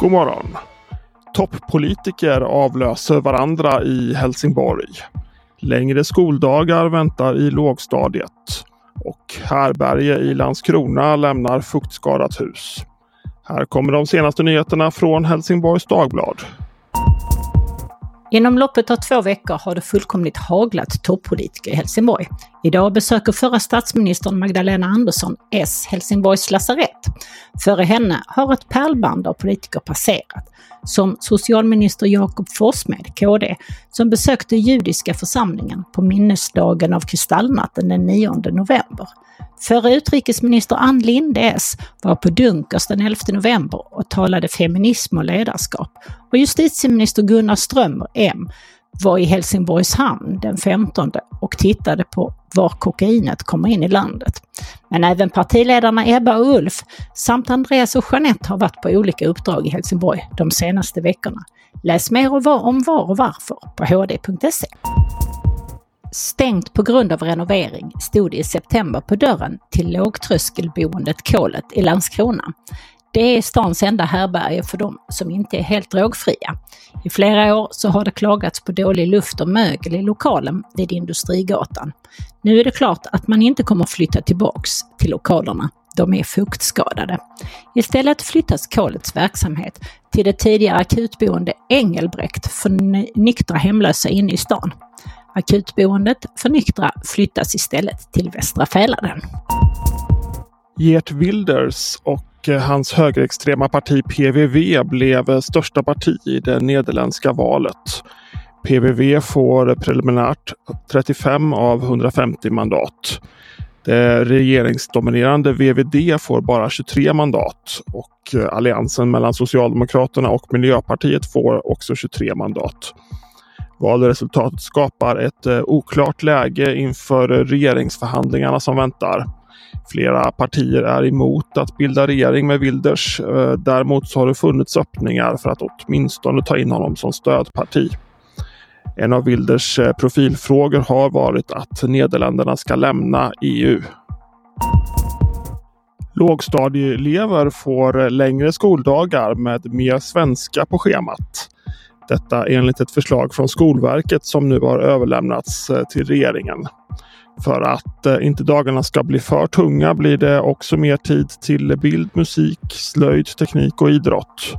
God morgon! Toppolitiker avlöser varandra i Helsingborg. Längre skoldagar väntar i lågstadiet. Och Härberge i Landskrona lämnar fuktskadat hus. Här kommer de senaste nyheterna från Helsingborgs Dagblad. Inom loppet av två veckor har det fullkomligt haglat toppolitiker i Helsingborg. Idag besöker förra statsministern Magdalena Andersson S Helsingborgs lasarett. Före henne har ett pärlband av politiker passerat, som socialminister Jakob Forssmed, KD, som besökte judiska församlingen på minnesdagen av kristallnatten den 9 november. Förre utrikesminister Ann Linde var på Dunkers den 11 november och talade feminism och ledarskap. Och justitieminister Gunnar Strömmer M var i Helsingborgs hamn den 15 och tittade på var kokainet kommer in i landet. Men även partiledarna Ebba och Ulf samt Andreas och Jeanette har varit på olika uppdrag i Helsingborg de senaste veckorna. Läs mer om var och varför på hd.se. Stängt på grund av renovering stod det i september på dörren till lågtröskelboendet Kolet i Landskrona. Det är stans enda härbärge för de som inte är helt drogfria. I flera år så har det klagats på dålig luft och mögel i lokalen vid Industrigatan. Nu är det klart att man inte kommer flytta tillbaks till lokalerna. De är fuktskadade. Istället flyttas kolets verksamhet till det tidigare akutboende Engelbrekt för nyktra hemlösa inne i stan. Akutboendet för nyktra flyttas istället till Västra Fäladen. Geert Wilders och eh, hans högerextrema parti PVV blev eh, största parti i det nederländska valet. PVV får preliminärt 35 av 150 mandat. Det regeringsdominerande VVD får bara 23 mandat och eh, alliansen mellan Socialdemokraterna och Miljöpartiet får också 23 mandat. Valresultatet skapar ett eh, oklart läge inför regeringsförhandlingarna som väntar. Flera partier är emot att bilda regering med Wilders. Eh, däremot så har det funnits öppningar för att åtminstone ta in honom som stödparti. En av Wilders eh, profilfrågor har varit att Nederländerna ska lämna EU. Lågstadieelever får längre skoldagar med mer svenska på schemat. Detta enligt ett förslag från Skolverket som nu har överlämnats eh, till regeringen. För att eh, inte dagarna ska bli för tunga blir det också mer tid till bild, musik, slöjd, teknik och idrott.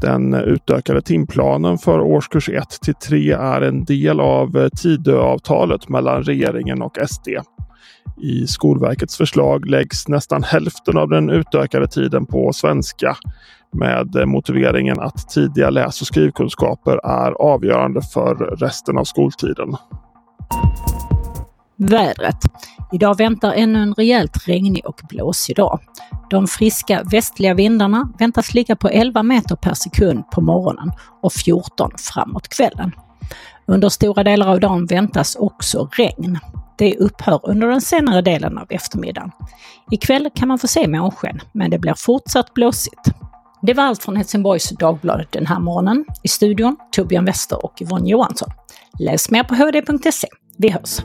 Den utökade timplanen för årskurs 1 till 3 är en del av eh, Tidöavtalet mellan regeringen och SD. I Skolverkets förslag läggs nästan hälften av den utökade tiden på svenska med motiveringen att tidiga läs och skrivkunskaper är avgörande för resten av skoltiden. Vädret. Idag väntar ännu en rejält regnig och blåsig dag. De friska västliga vindarna väntas ligga på 11 meter per sekund på morgonen och 14 framåt kvällen. Under stora delar av dagen väntas också regn. Det upphör under den senare delen av eftermiddagen. Ikväll kan man få se månsken, men det blir fortsatt blåsigt. Det var allt från Helsingborgs Dagblad den här morgonen. I studion Torbjörn Wester och Yvonne Johansson. Läs mer på hd.se. Vi hörs!